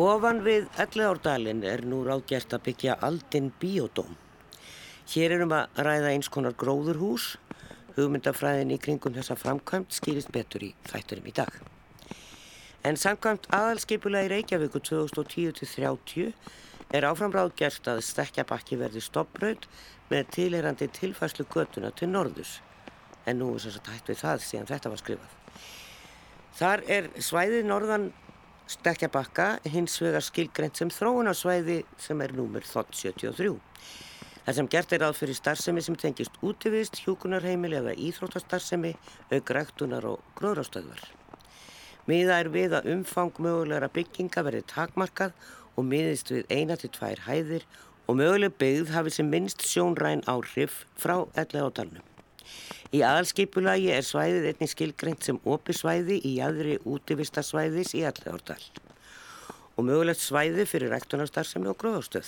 Ofan við Ellegárdalinn er nú ráðgert að byggja Aldin Biodóm. Hér erum að ræða eins konar gróðurhús. Hugmyndafræðin í kringum þessa framkvæmt skýrist betur í þætturum í dag. En samkvæmt aðalskipula í Reykjavíku 2010-30 er áfram ráðgert að stekkjabakki verði stoppraud með tilherandi tilfæslu götuna til norðus. En nú er þess að hægt við það síðan þetta var skrifað. Þar er svæðið norðan stekkjabakka hins vegar skilgreynd sem þróunarsvæði sem er númur 73. Það sem gert er aðfyrir starfsemi sem tengist útivist, hjúkunarheimil eða íþróttastarfsemi, augræktunar og gróðrástöðvar. Miða er við að umfang mögulegra bygginga verði takmarkað og miðist við eina til tvær hæðir og möguleg byggð hafi sem minnst sjónræn áhrif frá ellega á dalnum. Í aðalskipulagi er svæðið einnig skilgreint sem opisvæði í aðri útivistarsvæðis í ellega á dal og mögulegt svæði fyrir rektunarstarfsemi og gróðástöð.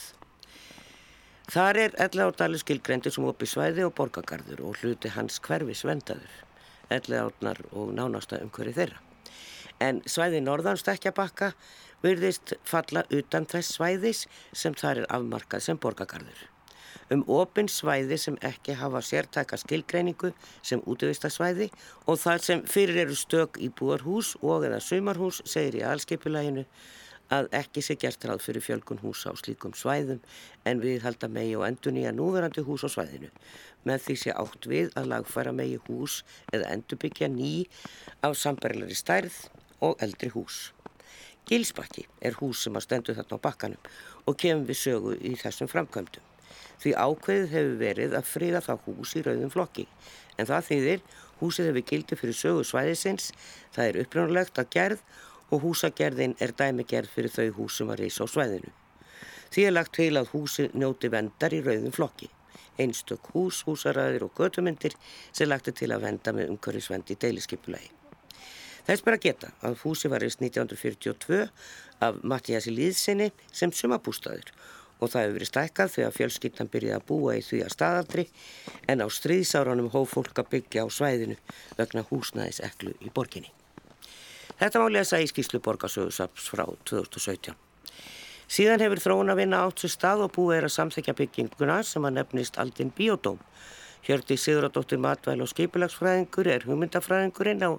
Þar er ellegárdali skilgrendir sem opið svæði og borgagarður og hluti hans hverfis vendaður, ellegárnar og nánasta umhverju þeirra. En svæði norðanstekjabakka virðist falla utan þess svæðis sem þar er afmarkað sem borgagarður. Um opin svæði sem ekki hafa sértæka skilgreiningu sem útvistasvæði og þar sem fyrir eru stök í búarhús og eða sumarhús segir í allskipulæginu að ekki sé gert ráð fyrir fjölgun húsa á slíkum svæðum en við halda megi og endur nýja núverandi hús á svæðinu. Með því sé átt við að lagfæra megi hús eða endurbyggja ný af sambarlegri stærð og eldri hús. Gilsbakki er hús sem að stendu þarna á bakkanum og kemur við sögu í þessum framkvæmdum. Því ákveðið hefur verið að friða það hús í rauðum flokki en það þýðir húsið hefur gildi fyrir sögu svæðisins, það er upprjónulegt að gerð og húsagerðin er dæmigerð fyrir þau hús sem var reysa á svæðinu. Því er lagt til að húsi njóti vendar í rauðum flokki. Einstök hús, húsaræðir og götumyndir sem lagt er til að venda með umhverfisvend í deiliskipulagi. Þess bara geta að húsi var reist 1942 af Mattiasi Líðsinni sem sumabústaður og það hefur verið stækkað þegar fjölskyttan byrjaði að búa í því að staðaldri en á stríðsáránum hóf fólk að byggja á svæðinu vegna húsnæðis eklu í borginni. Þetta má lesa í skýslu borgarsögursaps frá 2017. Síðan hefur þróun að vinna átt sér stað og búið er að samþekja bygginguna sem að nefnist Aldin Biodóm. Hjördi Sigurðardóttir matvæl og skipulagsfræðingur er hugmyndafræðingurinn á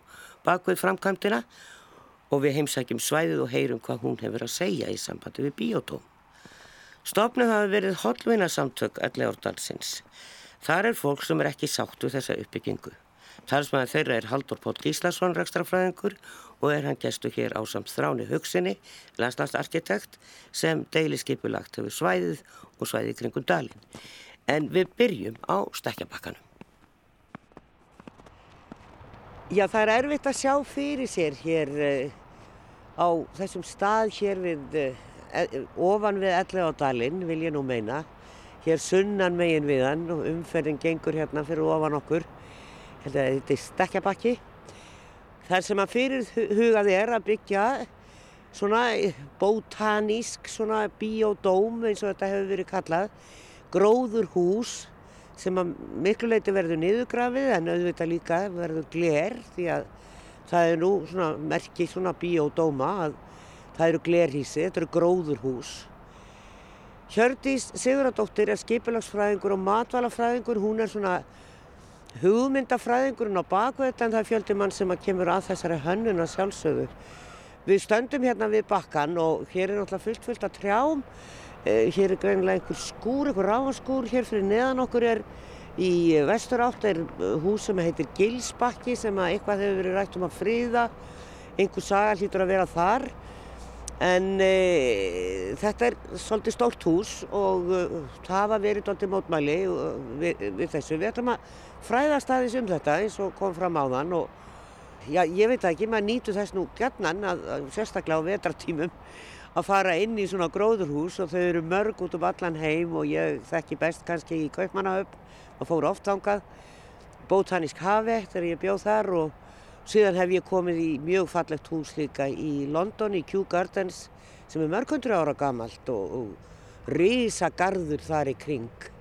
bakvið framkvæmdina og við heimsækjum svæðið og heyrum hvað hún hefur að segja í sambandi við Biodóm. Stofnuð hafi verið hollvinna samtök allir árdalsins. Þar er fólk sem er ekki sáttu þessa uppbyggingu. Talsmaður þeirra er Haldur Pótt Gíslason, rekstrafræðingur og er hann gestu hér á samt þráni hugsinni, landslagsarkitekt sem deiliskeipulagt hefur svæðið og svæðið kringum dalin. En við byrjum á stekkjabakkanum. Já, það er erfitt að sjá fyrir sér hér uh, á þessum stað hér við, uh, ofan við elli á dalin, vil ég nú meina. Hér sunnan megin við hann og umferðin gengur hérna fyrir ofan okkur þetta er stekkjabakki þar sem að fyrir hugað er að byggja svona bótanísk svona biodóm eins og þetta hefur verið kallað gróður hús sem að miklu leiti verður niðurgrafið en auðvitað líka verður gler því að það er nú svona merkið svona biodóma að það eru glerhísi, þetta eru gróðurhús Hjördís Siguradóttir er skipilagsfræðingur og matvælafræðingur, hún er svona hugmyndafræðingurinn á baku þetta en það er fjöldi mann sem kemur að þessari hönnuna sjálfsögðu. Við stöndum hérna við bakkan og hér er náttúrulega fullt fullt af trjám. Eh, hér er greinilega einhver skúr, einhver ráfaskúr. Hér fyrir neðan okkur er í vestur átt er hús sem heitir Gilsbakki sem að eitthvað hefur verið rætt um að fríða. Einhver saga hlýtur að vera þar. En e, þetta er svolítið stórt hús og uh, það hafa verið doldið mótmæli við, við þessu. Við ætlum að fræðast aðeins um þetta eins og kom fram á þann og já, ég veit ekki, maður nýtu þess nú gætnan sérstaklega á vetratímum að fara inn í svona gróðurhús og þau eru mörg út um allan heim og ég þekki best kannski í Kaupmannahöfn og fór oft ángað Bótanísk hafi þegar ég bjóð þar og síðan hef ég komið í mjög fallegt hús líka í London í Kew Gardens sem er mörg hundru ára gamalt og, og risa garður þar í kring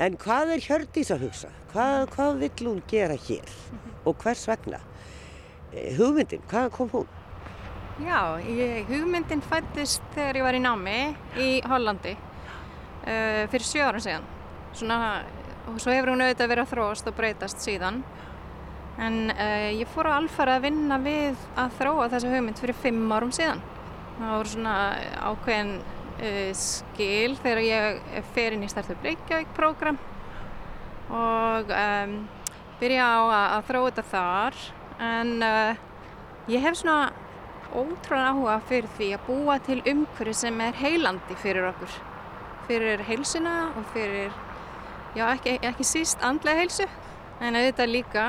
En hvað er Hjördís að hugsa? Hvað, hvað vill hún gera hér og hvers vegna? Eh, hugmyndin, hvað kom hún? Já, ég, hugmyndin fættist þegar ég var í námi í Hollandi uh, fyrir sjö ára síðan. Svona, og svo hefur hún auðvitað verið að þróast og breytast síðan. En uh, ég fór á alfara að vinna við að þróa þessa hugmynd fyrir fimm árum síðan. Það voru svona ákveðin uh, skil þegar ég fer inn í Startup Reykjavík program og um, byrja á að, að þróa þetta þar. En ég hef svona ótrúlega áhuga fyrir því að búa til umhverju sem er heilandi fyrir okkur. Fyrir heilsuna og fyrir, já ekki, ekki síst andlega heilsu, en auðvitað líka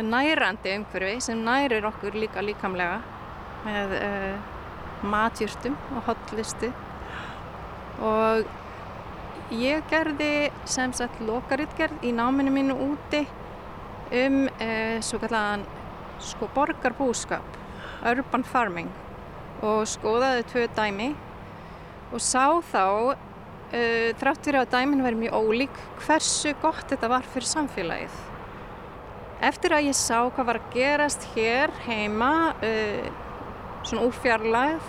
nærandi umhverfi sem nærir okkur líka líkamlega með uh, matjúrtum og hotlistu. Og ég gerði sem sagt lokaritgerð í náminu mínu úti um uh, svo kallan sko borgarbúskap urban farming og skoðaði tvö dæmi og sá þá uh, þrátt fyrir að dæmin verið mjög ólík hversu gott þetta var fyrir samfélagið. Eftir að ég sá hvað var að gerast hér heima uh, svona úrfjarlæð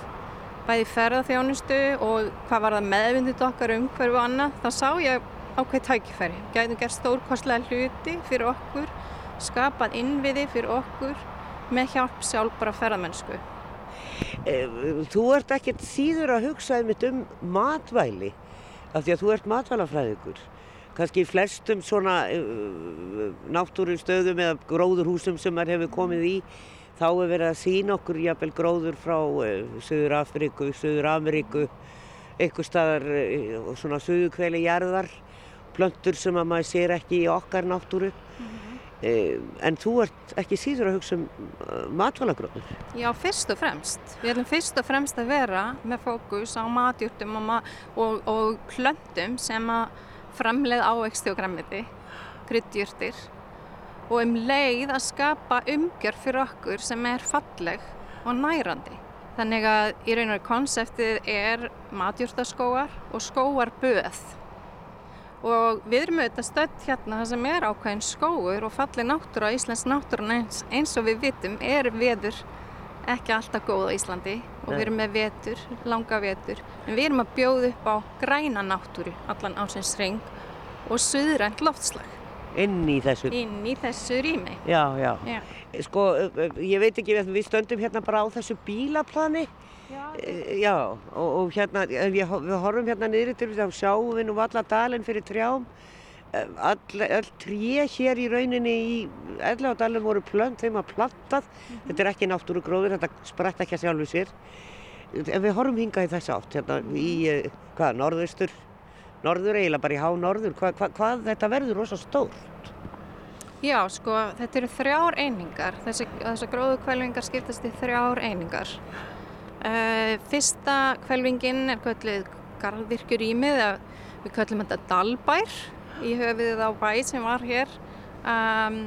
bæði ferðarþjónustu og hvað var það meðvindið okkar um hverju annað þá sá ég ákveð tækifæri. Gætum gert stórkostlega hluti fyrir okkur, skapað innviði fyrir okkur með hjálp sjálf bara ferðamennsku. Eh, þú ert ekkert síður að hugsa um matvæli af því að þú ert matvælafræðingur. Kannski flestum svona uh, náttúrustöðum eða gróðurhúsum sem maður hefur komið í þá er verið að sína okkur jafnvel gróður frá uh, Suður Afriku, Suður Ameríku, eitthvað staðar uh, svona suðukveili jarðar, plöntur sem að maður sér ekki í okkar náttúru. Mm -hmm. Eh, en þú ert ekki síður að hugsa um eh, matvælagróður? Já, fyrst og fremst. Við ætlum fyrst og fremst að vera með fókus á matjúrtum og, ma og, og klöndum sem að framleið ávexti og græmiti, kryddjúrtir og um leið að skapa umgjörð fyrir okkur sem er falleg og nærandi. Þannig að í raun og raun konseptið er matjúrtaskóar og skóarböð og við erum auðvitað stödd hérna það sem er ákveðin skóur og falli náttúra Íslands náttúrun eins, eins og við vitum er veður ekki alltaf góð á Íslandi og Nei. við erum með vetur, langa vetur en við erum að bjóða upp á græna náttúru allan ásins ring og suðrænt loftslag inn í þessu inn í þessu rými já, já, já. sko, ég veit ekki við stöndum hérna bara á þessu bílaplani Já, eh, já og, og hérna, við, við horfum hérna niður til þess að sjáum við nú alla dalinn fyrir trjám. All, all tré hér í rauninni í Erlaðardalinn voru plönd, þeim að plantað. Mm -hmm. Þetta er ekki náttúrugróður, þetta sprett ekki að sjálfu sér. En við horfum hingað í þess átt, hérna í, eh, hvað, norðaustur, norður eiginlega bara í há norður. Hva, hva, hvað þetta verður rosa stórt? Já, sko, þetta eru þrjár einingar. Þessar gróðukvelvingar skiptast í þrjár einingar. Uh, fyrsta kvelvingin er kvöldið garðvirkjurýmið við kvöldum þetta Dalbær í höfuðið á bæ sem var hér um,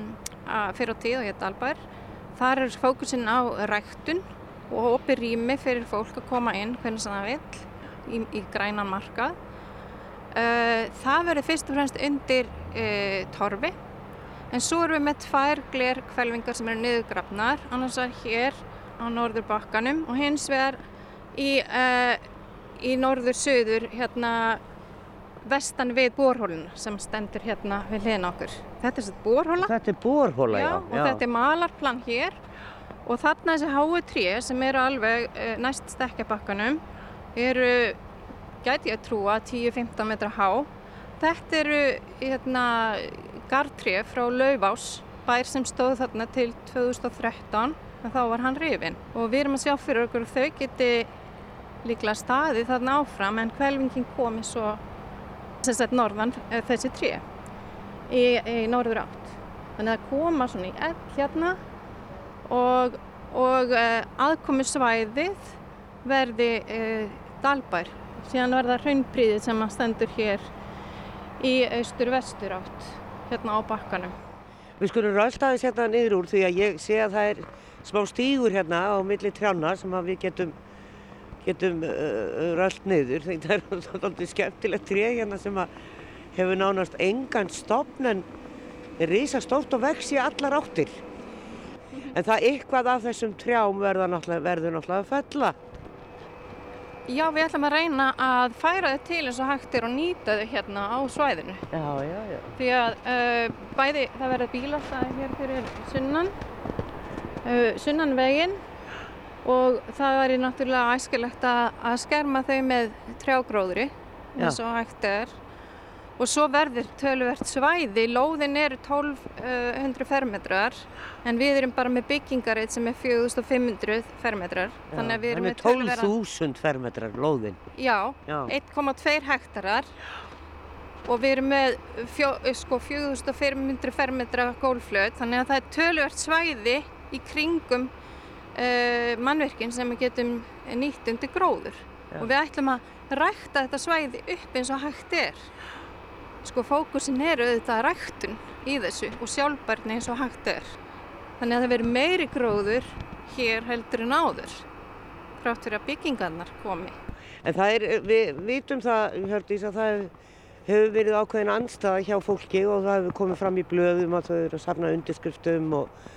fyrir tíð og hér Dalbær. Þar er fókusin á ræktun og opið rými fyrir fólk að koma inn hvernig sem það vil í, í grænan markað. Uh, það verður fyrst og fremst undir uh, torfi. En svo erum við með tvær gler kvelvingar sem eru niðurgrafnar annars er hér á norður bakkanum og hins vegar í, uh, í norður-söður hérna vestan við borhóluna sem stendur hérna við hliðin okkur. Þetta er þetta borhóla. Þetta er borhóla, já. já. Og já. þetta er malarplan hér og þarna þessi háu tríu sem eru alveg uh, næst stekkjabakkanum eru, gæti ég að trúa, 10-15 metra há. Þetta eru hérna gardtrið frá Laufás, bær sem stóð þarna til 2013 en þá var hann rifin og við erum að sjá fyrir okkur þau geti líklega staði þarna áfram en kvelvingin komi svo sagt, norðan eh, þessi trí í, í norður átt. Þannig að koma svona í ell hérna og, og uh, aðkomi svæðið verði uh, dalbær. Síðan verða hraunbríðið sem að stendur hér í austur-vestur átt hérna á bakkanum. Við skulum ráðstæðis hérna niður úr því að ég sé að það er smá stígur hérna á milli trjána sem við getum, getum uh, rölt niður. Það er svolítið skemmtilegt tré hérna sem hefur nánast engan stopn en risastórt og vex í allar áttir. En það eitthvað af þessum trjám verður náttúrulega, að fella. Já, við ætlum að reyna að færa þau til eins og hægt er og nýta þau hérna á svæðinu. Já, já, já. Því að uh, bæði það verður bílastæði hér fyrir sunnan, uh, sunnan veginn og það væri náttúrulega æskilegt að, skerma þau með trjágróðri eins og hægt er. Og svo verður töluvert svæði, lóðin eru 1200 fermetrar en við erum bara með byggingarreit sem er 4500 fermetrar. Já, Þannig að við erum með 12.000 fermetrar lóðin. Já, Já. 1,2 hektarar og við erum með fjó, sko, 4500 fermetra gólflöð þannig að það er töluvert svæði í kringum uh, mannverkin sem við getum nýtt undir gróður. Já. og við ætlum að rækta þetta svæði upp eins og hægt er. Sko fókusin er auðvitað ræktun í þessu og sjálfbærni eins og hægt er. Þannig að það verður meiri gróður hér heldur en áður þrátt fyrir að byggingarnar komi. En það er, við vitum það, Hjördís, að það hefur verið ákveðin anstæða hjá fólki og það hefur komið fram í blöðum að þau eru að safna undirskriftum og,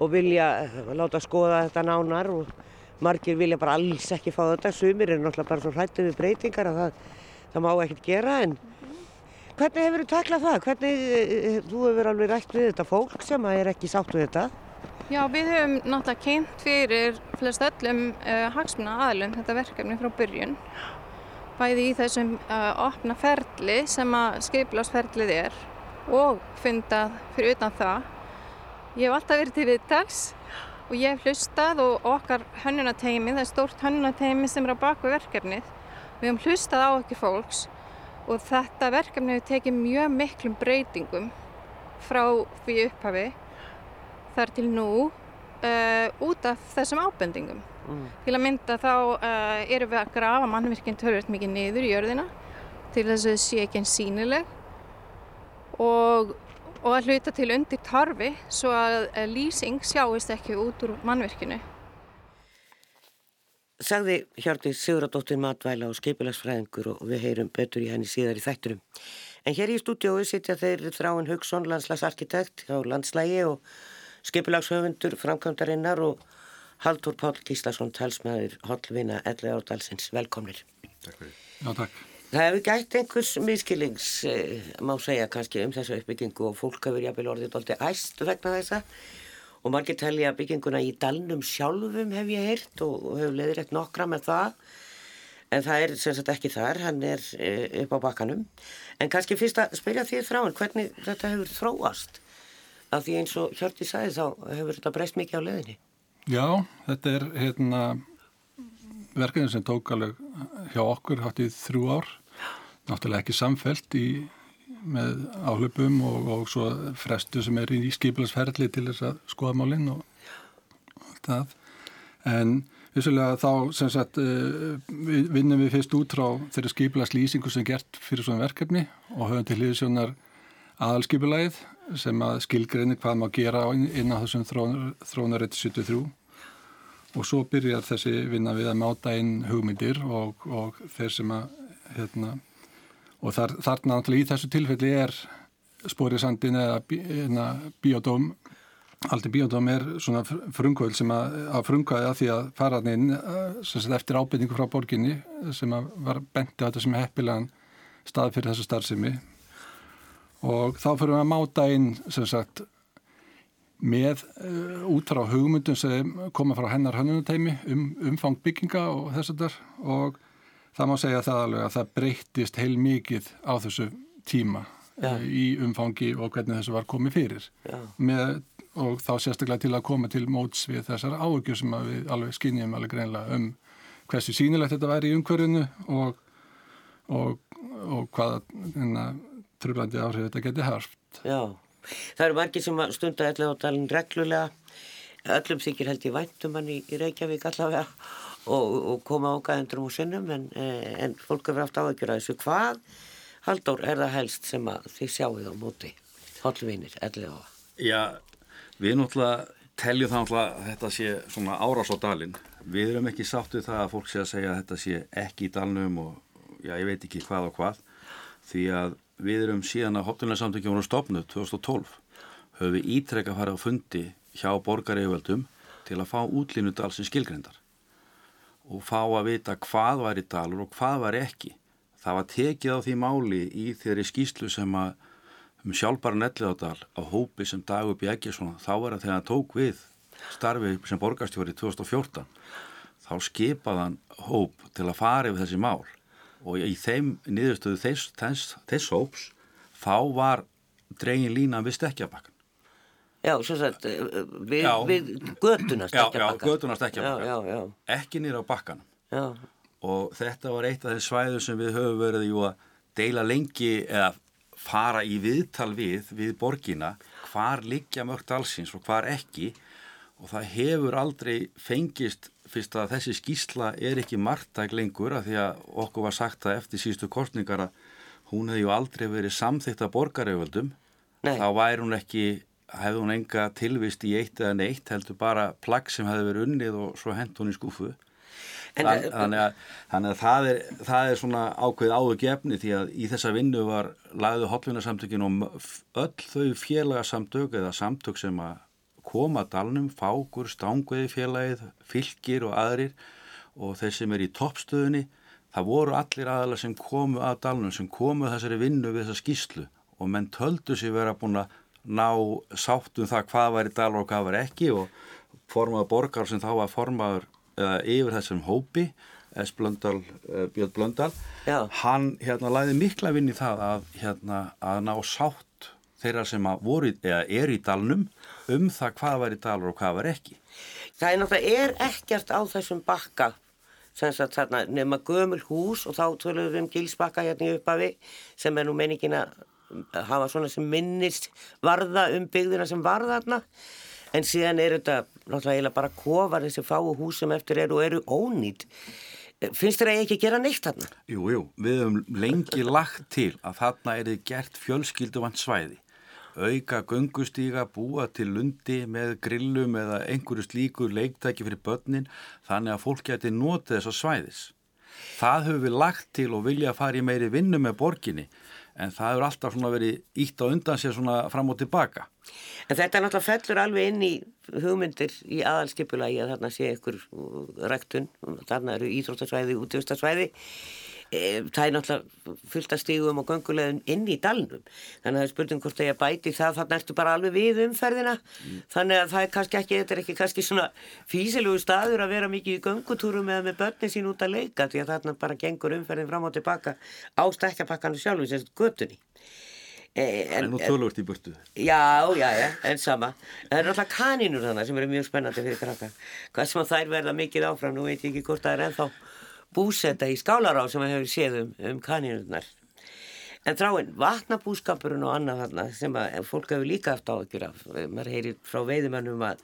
og vilja eh, láta skoða þetta nánar og margir vilja bara alls ekki fá þetta. Sumir er náttúrulega bara svo hrættið við breytingar að það, það má ekkert gera en hvernig hefur þú taklað það? Hvernig, eh, þú hefur alveg rætt við þetta fólk sem er ekki sátt við þetta? Já, við höfum náttúrulega kynnt fyrir flest öllum uh, hagsmuna aðlum þetta verkefni frá byrjun. Bæði í þessum uh, opna ferli sem að skeiplásferlið er og fundað fyrir utan það. Ég hef alltaf verið til viðtals og ég hef hlustað og okkar hönnunateymi, það er stórt hönnunateymi sem er á baku verkefnið. Við höfum hlustað á ekki fólks og þetta verkefni hefur tekið mjög miklum breytingum frá því upphafi þar til nú uh, út af þessum ábendingum. Mm. Til að mynda þá uh, erum við að grafa mannvirkinn tölvöld mikið niður í jörðina til þess að þau sé ekki eins sínileg og, og að hluta til undir tarfi svo að uh, lýsing sjáist ekki út úr mannvirkinu. Sagði Hjördís Siguradóttir matvæla og skeipilagsfræðingur og við heyrum betur í henni síðar í þætturum. En hér í stúdiói sitja þeir Þráin Haugsson, landslagsarkitekt á landslægi og skipulagshöfundur framkvæmdarinnar og Haldur Páll Gíslason, talsmaður Hollvina 11 árdalsins. Velkomnir. Takk fyrir. Já, takk. Það hefur gætt einhvers miskilings, eh, má segja kannski, um þessu uppbyggingu og fólk hefur jafnvel orðið doldi æst vegna þessa. Og margir telja bygginguna í dalnum sjálfum hef ég heyrt og, og hefur leiðir eitt nokkra með það. En það er sem sagt ekki þar, hann er e, upp á bakkanum. En kannski fyrst að spyrja því þráin hvernig þetta hefur þróast? Af því eins og Hjörti sagði þá hefur þetta breyst mikið á leiðinni. Já, þetta er hérna verkefni sem tók alveg hjá okkur hátt í þrjú ár. Náttúrulega ekki samfelt í, með áhlöpum og, og svo frestu sem er í skipilagsferðli til þess að skoða málinn og allt það. En vissulega þá sem sagt uh, við vinnum við fyrst út frá þeirri skipilaglýsingu sem er gert fyrir svona verkefni og höfum til hliðsjónar aðalskipulagið sem að skilgreini hvað maður gera inn á þessum þrónarétti 73 og svo byrjar þessi vinna við að máta inn hugmyndir og, og þeir sem að hérna, og þar, þarna í þessu tilfelli er spórisandin eða bí, hérna, biodóm aldrei biodóm er svona frumkvöld sem að, að frumkvæði að því að faraðin eftir ábyrningu frá borginni sem var benti á þetta sem heppilegan stað fyrir þessu starfsemi. Og þá fyrir við að máta inn sem sagt með uh, út frá hugmyndum sem koma frá hennar hannunutæmi um umfang bygginga og þess að þar og það má segja það alveg að það breyttist heil mikið á þessu tíma uh, í umfangi og hvernig þessu var komið fyrir. Með, og þá sérstaklega til að koma til móts við þessar áökjur sem við alveg skinnjum alveg greinlega um hversu sínilegt þetta væri í umhverfinu og, og, og hvaða hérna, tröflandi áhrif þetta geti harft. Já, það eru margir sem stundar allavega á dalin reglulega, öllum þykir held ég væntum hann í, í Reykjavík allavega og, og koma ánga endur úr sinnum en, en fólk hefur haft áhyggjur að þessu. Hvað, Halldór, er það helst sem að þið sjáuð á móti, hollvinir, allavega? Já, við náttúrulega teljum það náttúrulega að þetta sé svona árás á dalin. Við erum ekki sáttuð það að fólk sé að segja að þetta sé ekki í dalnum og já, ég veit ekki hvað og hvað því að við erum síðan að hoptunlega samtökjum voru stopnuð 2012 höfum við ítrekka að fara á fundi hjá borgareiföldum til að fá útlínu dalsins skilgrendar og fá að vita hvað var í dalur og hvað var ekki. Það var tekið á því máli í þeirri skýslu sem að um sjálfbara netliðádal á hópi sem Dagur Bjækjesson þá var að þegar hann tók við starfi sem borgarstjóri 2014 þá skipaðan hóp til að fara yfir þessi mál og í þeim niðurstöðu þess, þess, þess hóps þá var dregin lína við stekkjabakkan Já, svo sagt, eh, við, Já. við götuna Já, já, stekkjabakka. götuna stekkjabakka Já, já, já, ekki nýra á bakkanum já. og þetta var eitt af þeim svæðu sem við höfum verið jú að deila lengi eða fara í viðtal við við borgina, hvar liggja mörgt allsins og hvar ekki og það hefur aldrei fengist fyrst að þessi skýsla er ekki margtæk lengur að því að okkur var sagt að eftir síðustu kostningar að hún hefði ju aldrei verið samþygt að borgaröföldum Nei. þá væri hún ekki hefði hún enga tilvist í eitt eða neitt heldur bara plagg sem hefði verið unnið og svo hent hún í skúfu En, Þann, þannig, að, þannig að það er, það er svona ákveð áður gefni því að í þessa vinnu var lagðu hotlunarsamtökin og öll þau félagasamtök eða samtök sem að koma dalnum, fákur, stangveði félagið, fylgir og aðrir og þeir sem er í toppstöðunni, það voru allir aðalega sem komu að dalnum, sem komu að þessari vinnu við þessa skýslu og menn töldu sér vera búin að ná sáttum það hvað var í dalur og hvað var ekki og formaður borgar sem þá var formaður uh, yfir þessum hópi S. Blöndal, uh, Björn Blöndal Já. hann hérna læði mikla vinn í það að, hérna, að ná sátt þeirra sem voru, er í dalnum um það hvað var í dalur og hvað var ekki Það er náttúrulega er ekkert á þessum bakka sagt þarna nema gömul hús og þá tölum við um gilsbakka hérna í uppafi sem er nú meiningin að hafa svona sem minnist varða um byggðina sem varða þarna en síðan er þetta náttúrulega eiginlega bara kofar þessi fáu hús sem eftir eru og eru ónýtt. Finnst þér að ég ekki gera neitt þarna? Jú, jú, við höfum lengi lagt til að þarna er þið gert fjölskylduvant svæði auka göngustíga, búa til lundi með grillum eða einhverju slíku leiktæki fyrir börnin þannig að fólk geti notið þess að svæðis. Það höfum við lagt til og vilja að fara í meiri vinnu með borginni en það hefur alltaf verið ítt á undan sér fram og tilbaka. En þetta náttúrulega fellur alveg inn í hugmyndir í aðalskipulagi að þarna sé ykkur rektun, þarna eru íþróttasvæði, útvistasvæði. E, það er náttúrulega fullt að stígum og göngulegum inn í dalnum. Þannig að það er spurning hvort það er bæti það, þarna ertu bara alveg við umferðina. Þannig að það er kannski ekki, þetta er ekki kannski svona físilugu staður að vera mikið í göngutúrum eða með börnin sín út að leika því að þarna bara gengur umferðin fram og tilbaka á stekkjapakkanu sjálfu, sem sagt götunni. E, Það er nú tölvört í burtu. Já, já, já, en sama. Það eru alltaf kanínur þannig sem eru mjög spennandi fyrir krakka. Hvað sem að þær verða mikið áfram, nú veit ég ekki hvort það er ennþá búsetta í skálará sem að hefur séð um, um kanínurnar. En þráinn, vatnabúskapurinn og annað þarna sem að fólk hefur líka haft á að gera. Maður heyrir frá veiðimannum að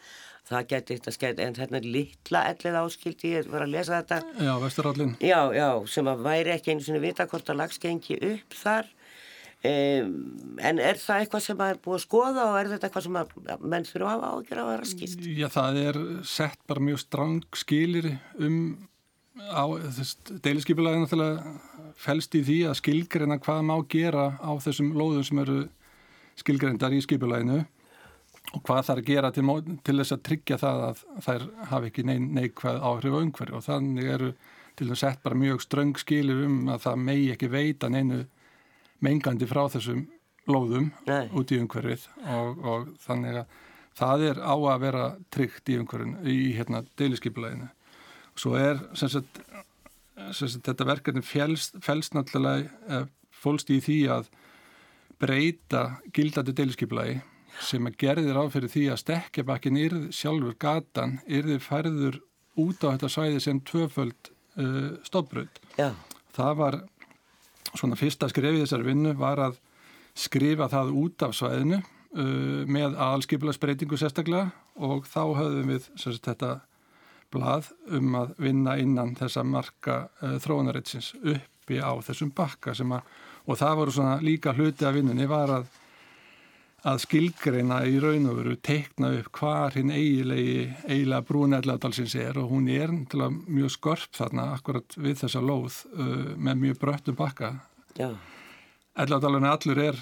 það geti eitt að skemmt, en þarna er litla ellið áskildi, ég var að lesa þetta. Já, vesturallin. Já, já, sem að væri ekki einu sinni vita hvort að lags gengi upp þar. Um, en er það eitthvað sem að er búið að skoða og er þetta eitthvað sem að menn þurfa að ágjör að raskist? Já, það er sett bara mjög strang skilir um þess deiliskypulagi náttúrulega felst í því að skilgreina hvað má gera á þessum lóðum sem eru skilgrendar í skipulaginu og hvað þarf að gera til, til þess að tryggja það að þær hafi ekki neikvæð áhrif á umhverju og þannig eru til þess að sett bara mjög ströng skilir um að það megi ekki veita neinu mengandi frá þessum lóðum Nei. út í umhverfið og, og þannig að það er á að vera tryggt í umhverfin í hérna deiliskypuleginu. Svo er sem sagt, sem sagt þetta verkefni fælst, náttúrulega eh, fólst í því að breyta gildandi deiliskypulegi sem að gerðir á fyrir því að stekkjabakkin yrð sjálfur gatan yrði færður út á þetta svæði sem tvöföld uh, stofbröð. Já, Það var svona fyrsta skrefið þessar vinnu var að skrifa það út af svæðinu uh, með aðalskipulagsbreytingu sérstaklega og þá höfðum við sagt, þetta blað um að vinna innan þessa marka uh, þróunaritsins uppi á þessum bakka sem að, og það voru svona líka hluti af vinnunni var að að skilgreina í raun og veru teikna upp hvar hinn eigilegi eiginlega brún elladalsins er og hún er til að mjög skorp þarna akkurat við þessa lóð uh, með mjög bröttum bakka. já, Elladalun allur er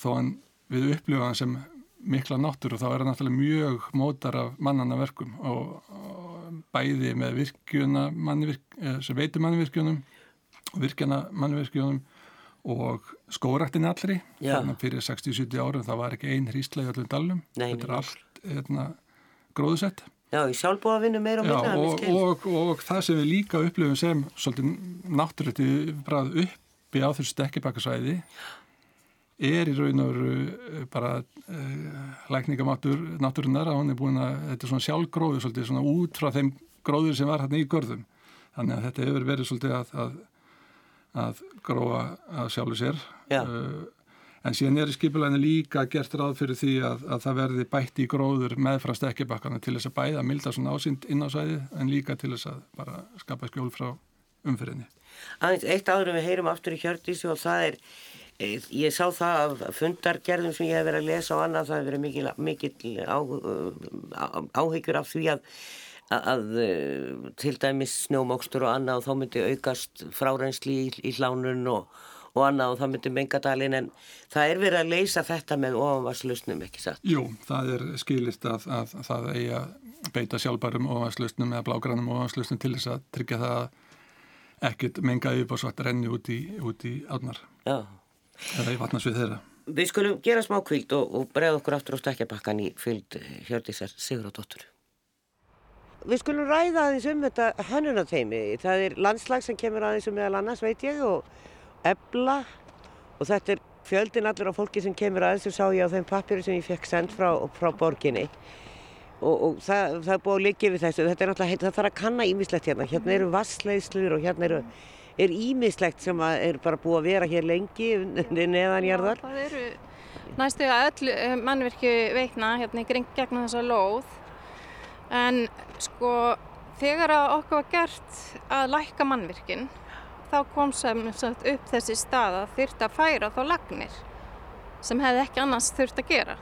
þó hann við upplifa hann sem mikla náttúru þá er það náttúrulega mjög mótar af mannana verkum og, og bæði með virkjuna mannvirk, sem veitur mannvirkjunum virkjana mannvirkjunum og skóraktin allri. Fyrir 60-70 árum það var ekki ein hríslega í öllum dalnum. Nei, þetta er allt hérna, gróðsett Já, í sjálfbúavinnu meira og minna, og, og, og það sem við líka upplifum sem svolítið náttúrulega bræð uppi á þessu stekkibakasvæði er í raun og veru eh, bara uh, lækningamáttur náttúrunar að hún er búin að, þetta er svona sjálfgróður svolítið svona út frá þeim gróður sem var hérna í görðum. Þannig að þetta hefur verið svolítið að, að, að gróa að sjálfu sér. Já. Uh, en síðan er í skipuleginu líka gert ráð fyrir því að, að það verði bætt í gróður meðfram stekkibakkana til þess að bæða milda svona ásýnd inn á sæði en líka til þess að bara skapa skjól frá umfyrinni. Eitt áður við heyrum aftur í Hjördísi og það er, eh, ég sá það af fundargerðum sem ég hef verið að lesa og annað, það hefur verið mikil, mikil á, á, áhyggjur af því að, að eh, til dæmis snjómokstur og annað og þá myndi aukast frárensli í, í hlánun og, og annað og þá myndi mengadalinn en það er verið að leysa þetta með ofanvarslausnum, ekki satt? Jú, það er skilist að, að, að það eigi að beita sjálfbærum ofanslustnum eða blágrannum ofanslustnum til þess að tryggja það að ekkert mengaði upp á svart renni út í, út í átnar Já. Eða í vatnarsvið þeirra. Við skulum gera smá kvíld og, og bregða okkur aftur á stekkjabakkan í fylgd Hjördísar Sigurðardóttur. Við skulum ræða aðeins um þetta hönnunateimi. Það er landslag sem kemur aðeins um meðal annars, veit ég, og ebla og þetta er fjöldin allur á fólki sem kemur aðeins og sá ég á þeim pappiru sem ég fekk sendt frá, frá borginni og, og það, það er búið að liggja við þessu. Þetta er náttúrulega, það þarf að kanna ímislegt hérna. Hérna eru vassleiðslur og hérna eru, er ímislegt sem er bara búið að vera hér lengi neðanjarðar. Það eru næstu að öll eh, mannvirki veikna hérna í gring gegnum þessa lóð en sko þegar að okkur var gert að lækka mannvirkin þá kom sem sagt upp þessi stað að þyrfti að færa þá lagnir sem hefði ekki annars þurft að gera.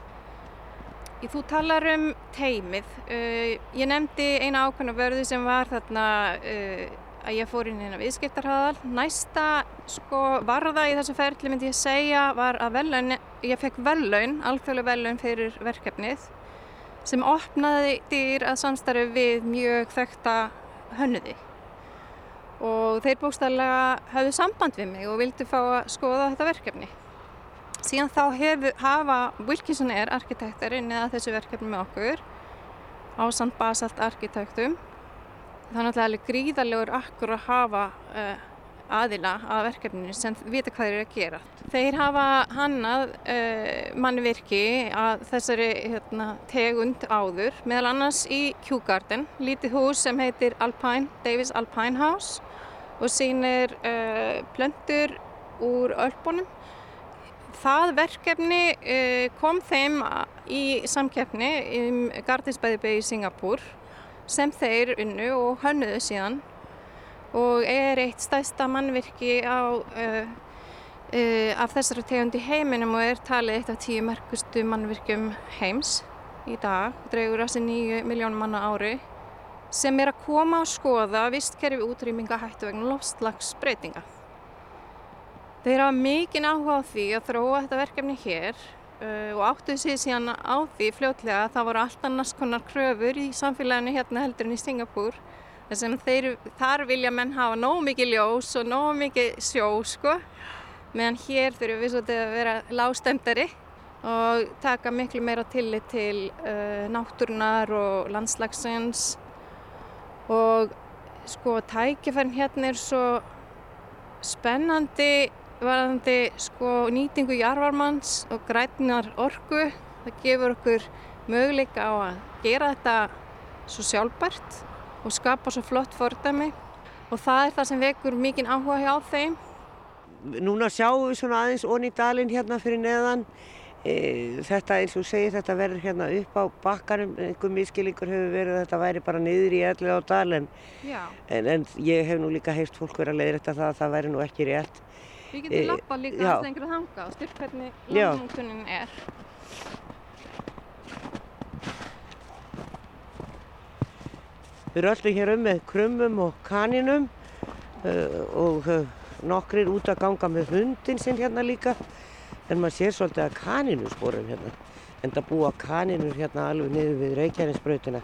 Þú talar um teimið. Uh, ég nefndi eina ákveðna vörði sem var þarna uh, að ég fór inn í viðskiptarhæðal. Næsta sko varða í þessu ferli myndi ég segja var að vellaun, ég fekk vellaun, alþjóðlega vellaun fyrir verkefnið sem opnaði dyr að samstarfi við mjög þekta hönnuði og þeir bókstæðlega hafðu samband við mig og vildu fá að skoða þetta verkefni. Síðan þá hefu, hafa Wilkinson Air arkitektar inni að þessu verkefni með okkur á samt basalt arkitektum. Það er náttúrulega alveg gríðarlegur akkur að hafa uh, aðila að verkefninu sem vita hvað þeir eru að gera. Þeir hafa hannað uh, mannvirki að þessari hérna, tegund áður, meðal annars í Kew Garden, lítið hús sem heitir Alpine, Davis Alpine House og sýnir uh, plöntur úr ölpunum. Það verkefni kom þeim í samkeppni um Gardensbæðibæði í Singapúr sem þeir unnu og hönnuðu síðan og er eitt stæsta mannvirki á, uh, uh, af þessari tegundi heiminum og er talið eitt af tíu merkustu mannvirkjum heims í dag, draugur að sér nýju miljónum manna ári sem er að koma að skoða vistkerfi útrýminga hættu vegna lofslagsbreytinga. Þeir hafa mikinn áhuga á því að þróa þetta verkefni hér og áttuðu sig síðan á því fljótlega að það voru allt annars konar kröfur í samfélaginu hérna heldur en í Singapúr. Þess að þeir, þar vilja menn hafa nóg mikið ljós og nóg mikið sjó sko. Meðan hér þurfum við svolítið að vera lágstemdari og taka miklu meira tillit til uh, náttúrunar og landslagsins. Og sko tækifærin hérna er svo spennandi varðandi sko nýtingu jarvarmanns og grætnar orgu það gefur okkur möguleika á að gera þetta svo sjálfbært og skapa svo flott fordæmi og það er það sem vekur mikinn áhuga hjá þeim. Núna sjáum við svona aðeins onni dalinn hérna fyrir neðan. E, þetta eins og segir þetta verður hérna upp á bakkanum, einhver miskilingur hefur verið að þetta væri bara niður í ellu á dal en, en, ég hef nú líka heist fólk verið að leiðra þetta það að það væri nú ekki rétt. Við getum e, lappað líka aðeins lengra þanga og styrk hvernig Já. landmútunin er. Við röldum hér um með krummum og kaninum uh, og uh, nokkrir út að ganga með hundin sinn hérna líka. En maður sér svolítið að kaninussporum hérna. En það búa kaninur hérna alveg niður við Reykjanesbrautina.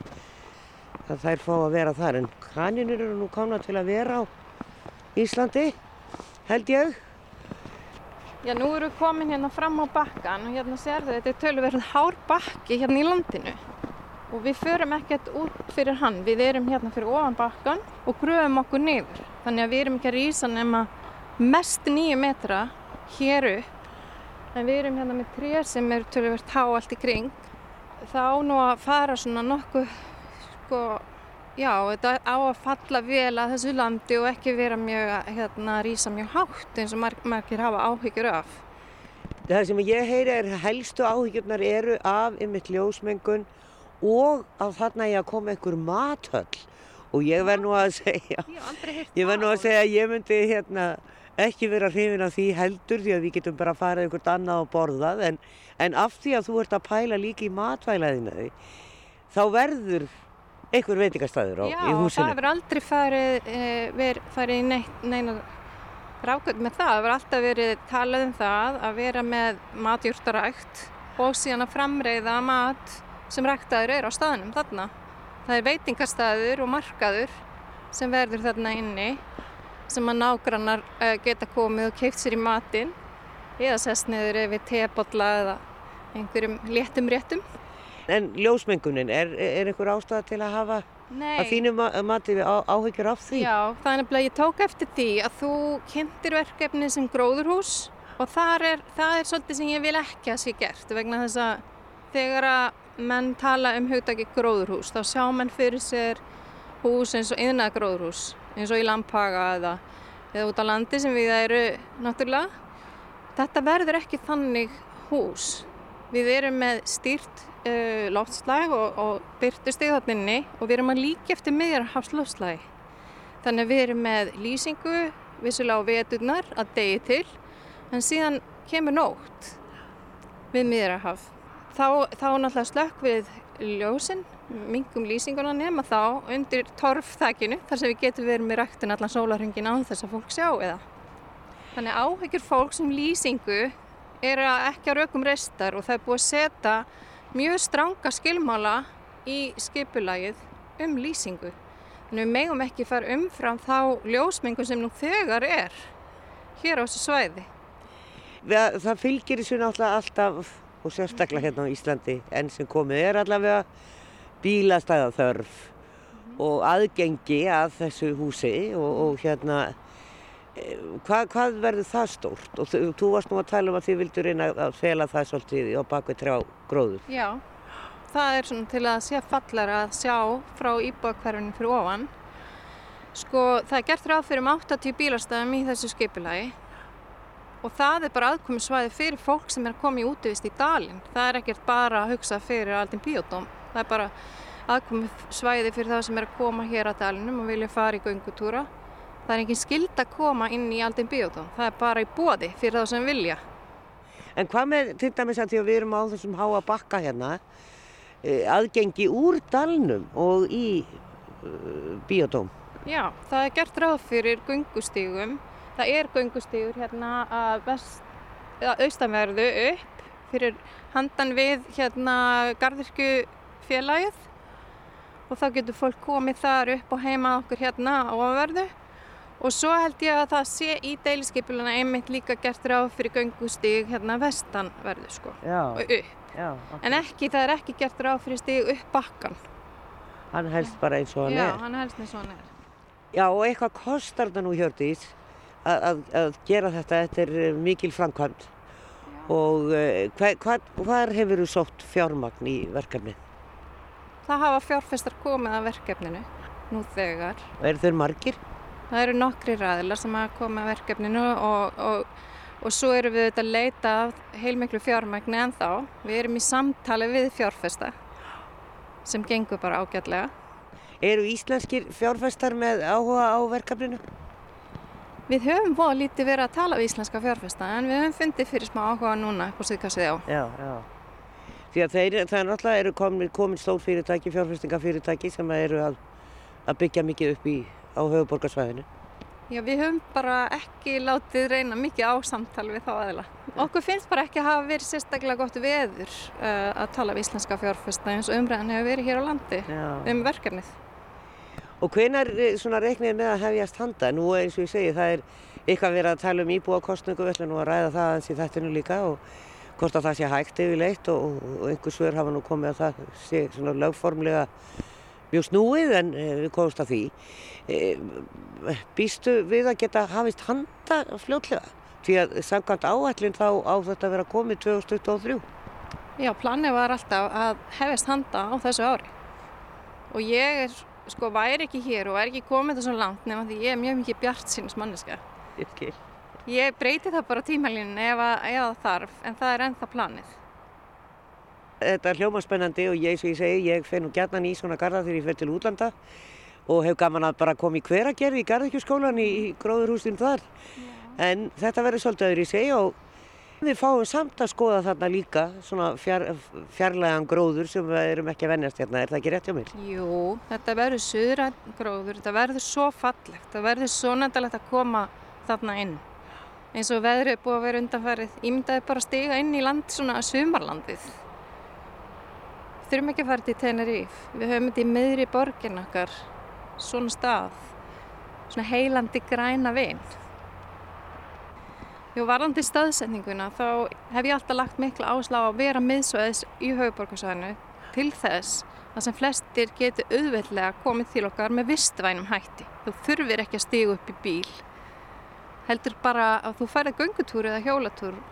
Það þær fá að vera þar. En kaninur eru nú kána til að vera á Íslandi, held ég. Já, nú erum við komin hérna fram á bakkan og hérna sérðu þetta er tölverð hár bakki hérna í landinu. Og við förum ekkert út fyrir hann, við erum hérna fyrir ofan bakkan og gröfum okkur niður. Þannig að við erum ekki að rýsa nema mest nýju metra hér upp. En við erum hérna með tré sem er tölverð há allt í kring. Það á nú að fara svona nokkuð, sko, já, þetta á að falla vel að þessu landi og ekki vera mjög, að, hérna, rýsa mjög hátt eins og marg, margir hafa áhyggjur af. Það sem ég heyri er helstu áhyggjurnar eru af ymitt ljósmengun og að þarna ég að koma einhver mathöll. Og ég verð nú að segja, Ég verð nú að segja að ég myndi hérna ekki vera hrifin af því heldur því að við getum bara að fara einhvert annað og borðað en, en af því að þú ert að pæla líka í matvælaðinaði þá verður einhver veitingastæður á, Já, í húsinu. það hefur aldrei farið, e, ver, farið í neitt, neina rákvöld með það. Það hefur alltaf verið talað um það að vera með matjúrtarækt og síðan að framreiða mat sem ræktaður er á staðnum þarna. Það er veitingastæður og markaður sem verður þarna inni sem að nágrannar uh, geta komið og keift sér í matinn eða sest niður yfir tebolla eða einhverjum léttum réttum. En ljósmengunin, er, er einhver ástæða til að hafa Nei. að þínu ma mati á, áhyggjur af því? Já, það er nefnilega, ég tók eftir því að þú kynntir verkefni sem gróðurhús og þar er, það er svolítið sem ég vil ekki að sé gert vegna þess að þegar að menn tala um hugdagi gróðurhús þá sjá menn fyrir sér hús eins og yðnað gróðurhús eins og í Lampaga eða, eða út á landi sem við eru náttúrulega. Þetta verður ekki þannig hús. Við erum með stýrt uh, loftslag og, og byrtustig þarna inni og við erum að líka eftir miðjarhafsloftslagi. Þannig að við erum með lýsingu, vissulega á veturnar að degi til, en síðan kemur nótt við miðjarhaf. Þá, þá náttúrulega slökk við ljósin, mingum lýsinguna nema þá undir torfþækinu þar sem við getum verið með ræktin allan sólarhengin á þess að fólk sjá eða. Þannig áhyggjur fólk sem lýsingu er ekki á raukum reistar og það er búið að setja mjög stranga skilmála í skipulagið um lýsingu. Þannig við megum ekki fara umfram þá ljósmengun sem nú þegar er hér á þessu svæði. Það, það fylgir þessu náttúrulega alltaf og sérstaklega hérna á Íslandi enn sem komið er allavega bílastæða þörf og aðgengi að þessu húsi og, og hérna hvað, hvað verður það stórt og þú, þú varst nú að tala um að þið vildur reyna að fela það svolítið á bakvið trjá gróður Já, það er svona til að sé fallar að sjá frá íbúakverfinu fyrir ofan. Sko, það er gert ráð fyrir um 80 bílastæðum í þessu skipulagi og það er bara aðkomi fyrir fólk sem er að koma í dalinn. Það er ekkert bara að hugsa fyrir aldinn bíódóm. Það er bara aðkomi svæði fyrir það sem er að koma hér að dalinum og vilja fara í göngutúra. Það er engin skild að koma inn í aldinn bíódóm. Það er bara í bóði fyrir það sem vilja. En hvað með til dæmis að því að við erum á þessum háa bakka hérna eh, aðgengi úr dalnum og í uh, bíódóm? Já, það er gert ráð fyrir göngustígum. Það er göngustígur hérna að austanverðu upp fyrir handan við hérna gardirkju félagið og þá getur fólk komið þar upp og heima okkur hérna á ofanverðu og svo held ég að það sé í deiliskeipuluna einmitt líka gert ráð fyrir göngustíg hérna vestanverðu sko Já, og upp. já. En ekki, það er ekki gert ráð fyrir stíg upp bakkan. Hann helst bara eins og hann Já, er. hann helst með svona er. Já, og eitthvað kostar það nú Hjördís að, að, að gera þetta, þetta er eh, mikil framkvæmt og uh, hvað, hvað, hefur þú sótt fjármagn í verkefni? Það hafa fjárfestar komið að verkefninu nú þegar. Og eru þeir margir? Það eru nokkri ræðilar sem hafa komið að verkefninu og, og, og svo erum við að leita af heilmiklu fjármagni en þá. Við erum í samtali við fjárfesta sem gengur bara ágætlega. Eru íslenskir fjárfestar með áhuga á verkefninu? Við höfum voða lítið verið að tala við íslenska fjárfesta en við höfum fundið fyrir smá áhuga núna upp á síðkastið á. Já, já. Því að þeir, það er náttúrulega eru komin, komin stór fyrirtæki, fjárfestingafyrirtæki sem eru að, að byggja mikið upp í, á höfuborgarsvæðinu. Já, við höfum bara ekki látið reyna mikið á samtal við þá aðila. Okkur finnst bara ekki að hafa verið sérstaklega gott veður uh, að tala við íslenska fjárfesta eins og umræðan hefur verið hér á landi Já. um verkefnið. Og hvenar eh, svona reiknir með að hefjast handa? Nú eins og ég segi, það er eitthvað verið að tala um íbúakostningu, við ætlum nú að ræða það aðeins í þættinu líka og hvort að það sé hægt yfirleitt og, og einhver svör hafa nú komið að það sé svona lögformlega mjög snúið en e, við komumst að því. E, býstu við að geta hafist handa fljótlega? Því að samkvæmt áætlinn þá á þetta að vera komið 2023. Já, planið var alltaf að hefjast handa á þessu ári. Og ég er, sko, væri ekki hér og væri ekki komið þessu langt nema því ég er mjög mikið bjart síns manneska. Ég breyti það bara tímalínu ef, að- ef það þarf, en það er ennþá planið. Þetta er hljóma spennandi og ég, ég segi, ég fer nú gætnan í svona garda þegar ég fer til útlanda og hef gaman að bara koma í hveragerði í garðekjuskólan í, í gróðurhúsin þar. En þetta verður svolítið öðru í segi og við fáum samt að skoða þarna líka svona fjar, fjarlægan gróður sem við erum ekki að vennast hérna. Er það ekki rétt hjá mér? Jú, þetta verður suðræn gróður, þetta verður svo fallegt, það verður svo nættilegt að koma þarna inn. Eins og veðrið er búið að vera undanfærið, ímyndaði bara stiga inn í land svona sumarlandið. Þurfum ekki að fara til Teneríf, við höfum þetta í miðri borgin okkar, svona stað, svona heilandi græna vin. Jú, varðandi staðsetninguna þá hef ég alltaf lagt mikla áslá að vera miðsvæðis í höfuborgarsvæðinu til þess að sem flestir getur auðveldlega komið til okkar með vistvænum hætti. Þú þurfir ekki að stiga upp í bíl. Heldur bara að þú færði göngutúr eða hjólatúr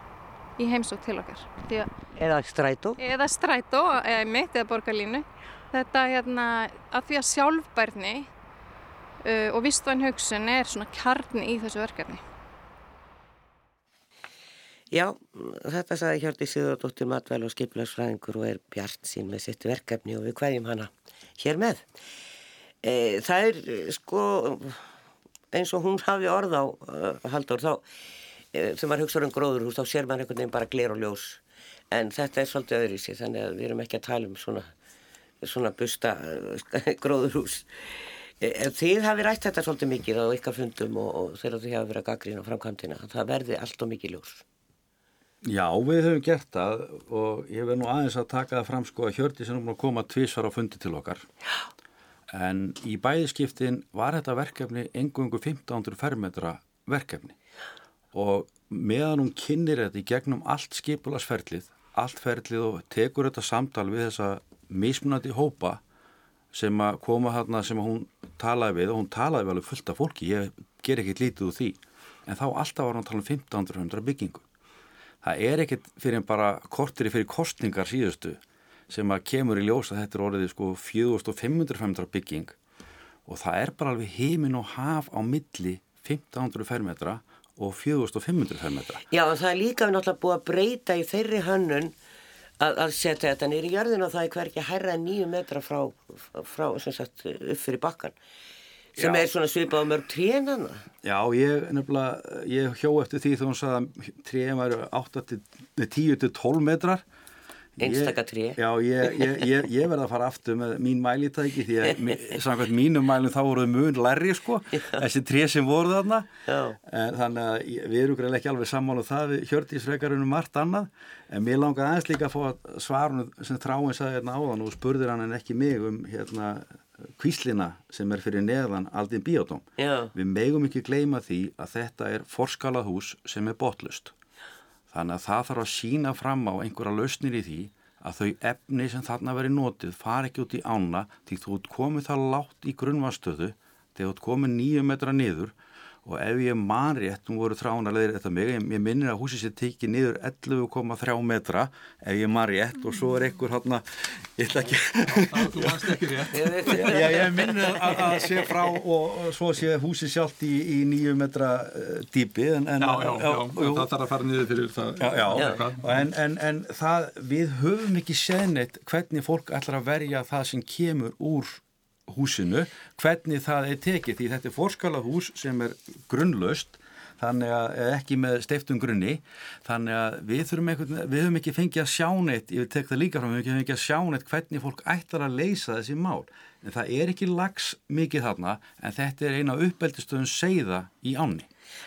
í heimsók til okkar. Því að, Eða strætó? eða strætó, eða mitt, eða borgarlínu. Þetta hérna, að því að sjálfbærni uh, og vistvæn hugsun er svona kjarni í þessu verkefni. Já, þetta sagði Hjördi Sigurðardóttir matvæl og skipilagsfræðingur og er bjart sín með sitt verkefni og við hverjum hana hér með. E, það er sko eins og hún hafi orð á uh, Haldur þá þegar maður hugsa um gróðurhús þá sér maður einhvern veginn bara gler og ljós en þetta er svolítið öðru í sig þannig að við erum ekki að tala um svona, svona busta uh, gróðurhús. E, þið hafi rætt þetta svolítið mikið á ykkar fundum og, og þegar þið hafi verið að gaggrína framkvæmdina það verði allt og mikið ljós. Já, við höfum gert það og ég verð nú aðeins að taka það fram sko að Hjördi sem er búin að koma tvísvar á fundi til okkar. Já. En í bæðiskiptin var þetta verkefni engungu 1500 fermetra verkefni og meðan hún kynir þetta í gegnum allt skipulasferlið, allt ferlið og tekur þetta samtal við þessa mismunandi hópa sem að koma þarna sem hún talaði við og hún talaði vel fullt af fólki, ég ger ekki lítið úr því, en þá alltaf var hann að tala um 1500 byggingu. Það er ekkert fyrir bara kortir fyrir kostningar síðustu sem að kemur í ljós að þetta er orðið sko 4500 bygging. Og það er bara alveg heimin og haf á milli 1500 fermetra og 4500 fermetra. Já, það er líka við náttúrulega búið að breyta í þeirri hönnun að, að setja þetta nýri í jörðin og það er hverki hærra en nýju metra frá, frá sem sagt, upp fyrir bakkan sem Já. er svona svipað á mörg trénana. Já, ég nefnilega, ég hjó eftir því þegar hún sagði að tréum væri 8 til, nei, 10 til 12 metrar. Einstaka tré. Já, ég, ég, ég, ég verði að fara aftur með mín mælítæki því að samkvæmt mínum mælum þá voruð mun lærri sko, þessi tré sem voru þarna. Já. En þannig að við erum greiðlega ekki alveg sammála um það við Hjördís frekarinn um margt annað en mér langaði aðeins líka að fá svarun sem Þráin sagði hérna áðan og spurðir hann en ekki mig um hérna kvíslina sem er fyrir neðan aldinn biotóm. Já. Við megum ekki gleyma því að þetta er forskalað hús sem er botlust. Þannig að það þarf að sína fram á einhverja lausnir í því að þau efni sem þarna verið notið fara ekki út í ána því þú ert komið það látt í grunnvastöðu þegar þú ert komið nýju metra niður og ef ég man rétt, nú voru þránarleðir þetta mig, ég, ég minnir að húsið sér tekið niður 11,3 metra ef ég man rétt og svo er einhver hann ég ætla ekki Þú varst ekki rétt. Já, ég minnir að, að sé frá og, og svo sé húsið sjálft í, í nýju metra uh, dýpi en, en, Já, já, já, það þarf að fara niður fyrir það. Já, já. En, en, en það, við höfum ekki séð neitt hvernig fólk ætlar að verja það sem kemur úr húsinu, hvernig það er tekið því þetta er forskalað hús sem er grunnlaust þannig að ekki með steiftum grunni þannig að við þurfum eitthvað, við höfum ekki fengið að sjá neitt, ég tek það líka frá við höfum ekki fengið að sjá neitt hvernig fólk ætlar að leysa þessi mál, en það er ekki lags mikið þarna, en þetta er eina uppeldistöðun segða í ánni.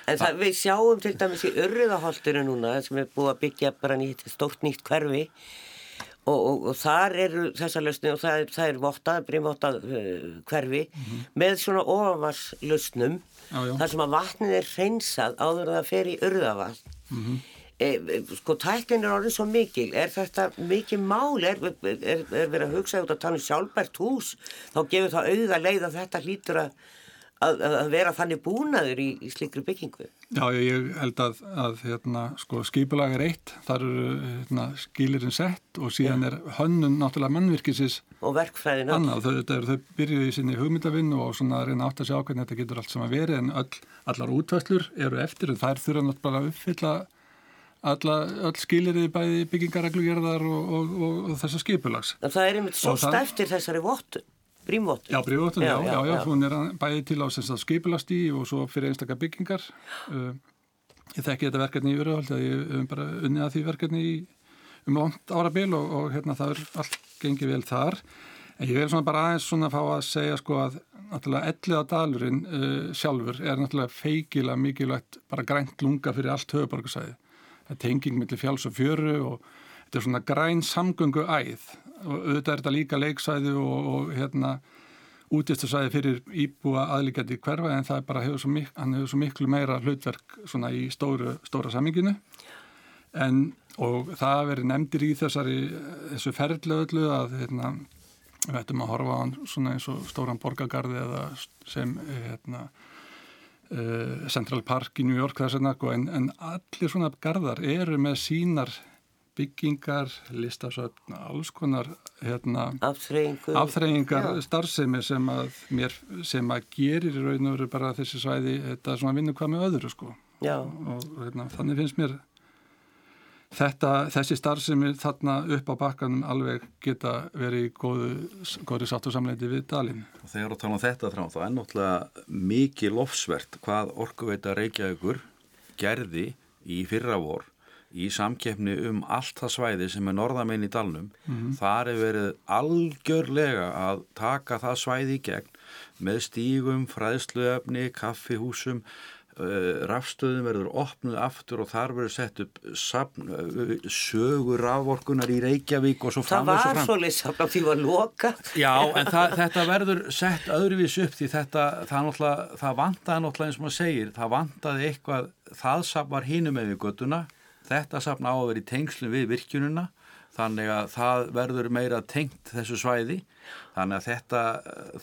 En það, við sjáum til dæmis í Urriðaholtinu núna sem er búið að byggja bara nýtt, stórt nýtt hverfi og, og, og þar eru þessa lausni og það er, það er vottað, brimvottað uh, hverfi með svona ofanvarslausnum þar sem að vatnið er hreinsað áður en það fer í Urriðavall. E, e, sko tæknin er orðin svo mikil. Er þetta mikil mál? Er, er, er verið að hugsa út að tala um sjálfbært hús? Þá gefur það auða leið að þetta hlýtur að, að, að vera þannig búnaður í, í slikri byggingu Já, ég held að, að hérna, sko, skipulag er eitt, þar eru hérna, skilirinn sett og síðan er hönnun náttúrulega mannvirkisins og verkfræðin annað. Þau, þau, þau byrjuði í sinni hugmyndavinnu og svona að reyna átt að sjá hvernig þetta getur allt saman verið en öll, allar útvæslur eru eftir en þær þurfa náttúrulega að uppfylla alla, öll skilirði bæði byggingareglugerðar og, og, og, og þessa skipulags. Það er einmitt svo stæftir þessari vottu, brímvottu. Já, brífóttun, já, já, já, já. hún er bæði til á skipulastí og svo fyrir einstakar byggingar. Uh, ég þekki þetta verkefni í Uruhald, ég hef bara unnið að því verkefni í, um langt árabil og, og hérna það er allt gengið vel þar. En ég vil svona bara aðeins svona fá að segja sko að náttúrulega elliða dalurinn uh, sjálfur er náttúrulega feikilega mikilvægt bara grænt lunga fyrir allt höfuborgarsæði. Það er tenging millir fjáls og fjöru og þetta er svona græn samgöngu æð auðvitað er þetta líka leiksæði og, og hérna útistasæði fyrir íbúa aðlíkjandi hverfa en það er bara hefur mik hann hefur svo miklu meira hlutverk svona í stóru, stóra saminginu en og það verið nefndir í þessari þessu ferðlu öllu að hérna, við ættum að horfa á hann svona eins og stóran borgagarði eða sem hérna uh, Central Park í New York þess vegna sko, en, en allir svona garðar eru með sínar byggingar, listasöfn, alls konar hérna, Afþreyingu. afþreyingar starfsemi sem að, mér, sem að gerir í raun og veru bara þessi svæði þetta svona vinnu hvað með öðru sko og hérna, þannig finnst mér þetta, þessi starfsemi þarna upp á bakkanum alveg geta verið í góðu, góðri sátt og samleiti við dalinn. Og þegar að tala um þetta þrá, þá er náttúrulega mikið lofsvert hvað orkuveita Reykjavíkur gerði í fyrra vor í samkeppni um allt það svæði sem er norðamenn í dalnum. Þar er verið algjörlega að taka það svæði í gegn með stígum, fræðsluöfni, kaffihúsum, Uh, rafstöðum verður opnuð aftur og þar verður sett upp safn, uh, sögur raforkunar í Reykjavík og svo Það framvegis og var fram. svo leysafn á því var loka. Já, en það, þetta verður sett öðruvís upp því þetta, það, náttúrulega, það vantaði náttúrulega eins og maður segir, það vantaði eitthvað, það safn var hinum með við göttuna, þetta safn á að vera í tengslum við virkjununa, þannig að það verður meira tengt þessu svæði, þannig að þetta,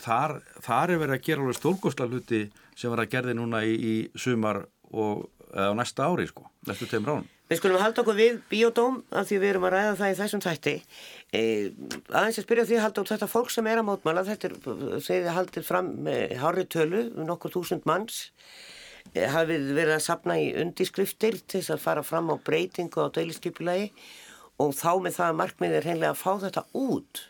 þar, þar er verið að gera alveg stórkostla hluti sem var að gerði núna í, í sumar og á næsta ári, sko, næstu tegum ránum. Við skulum halda okkur við biodóm af því við erum að ræða það í þessum þætti. E, aðeins að spyrja því að halda út þetta fólk sem er að mótmála, þetta er, segið þið haldið fram með hári tölu, nokkur þúsund manns, hafið verið að sapna í undiskriftir til þess að fara fram á breytingu á deiliskypulagi og þá með það að markmið er hreinlega að fá þetta út.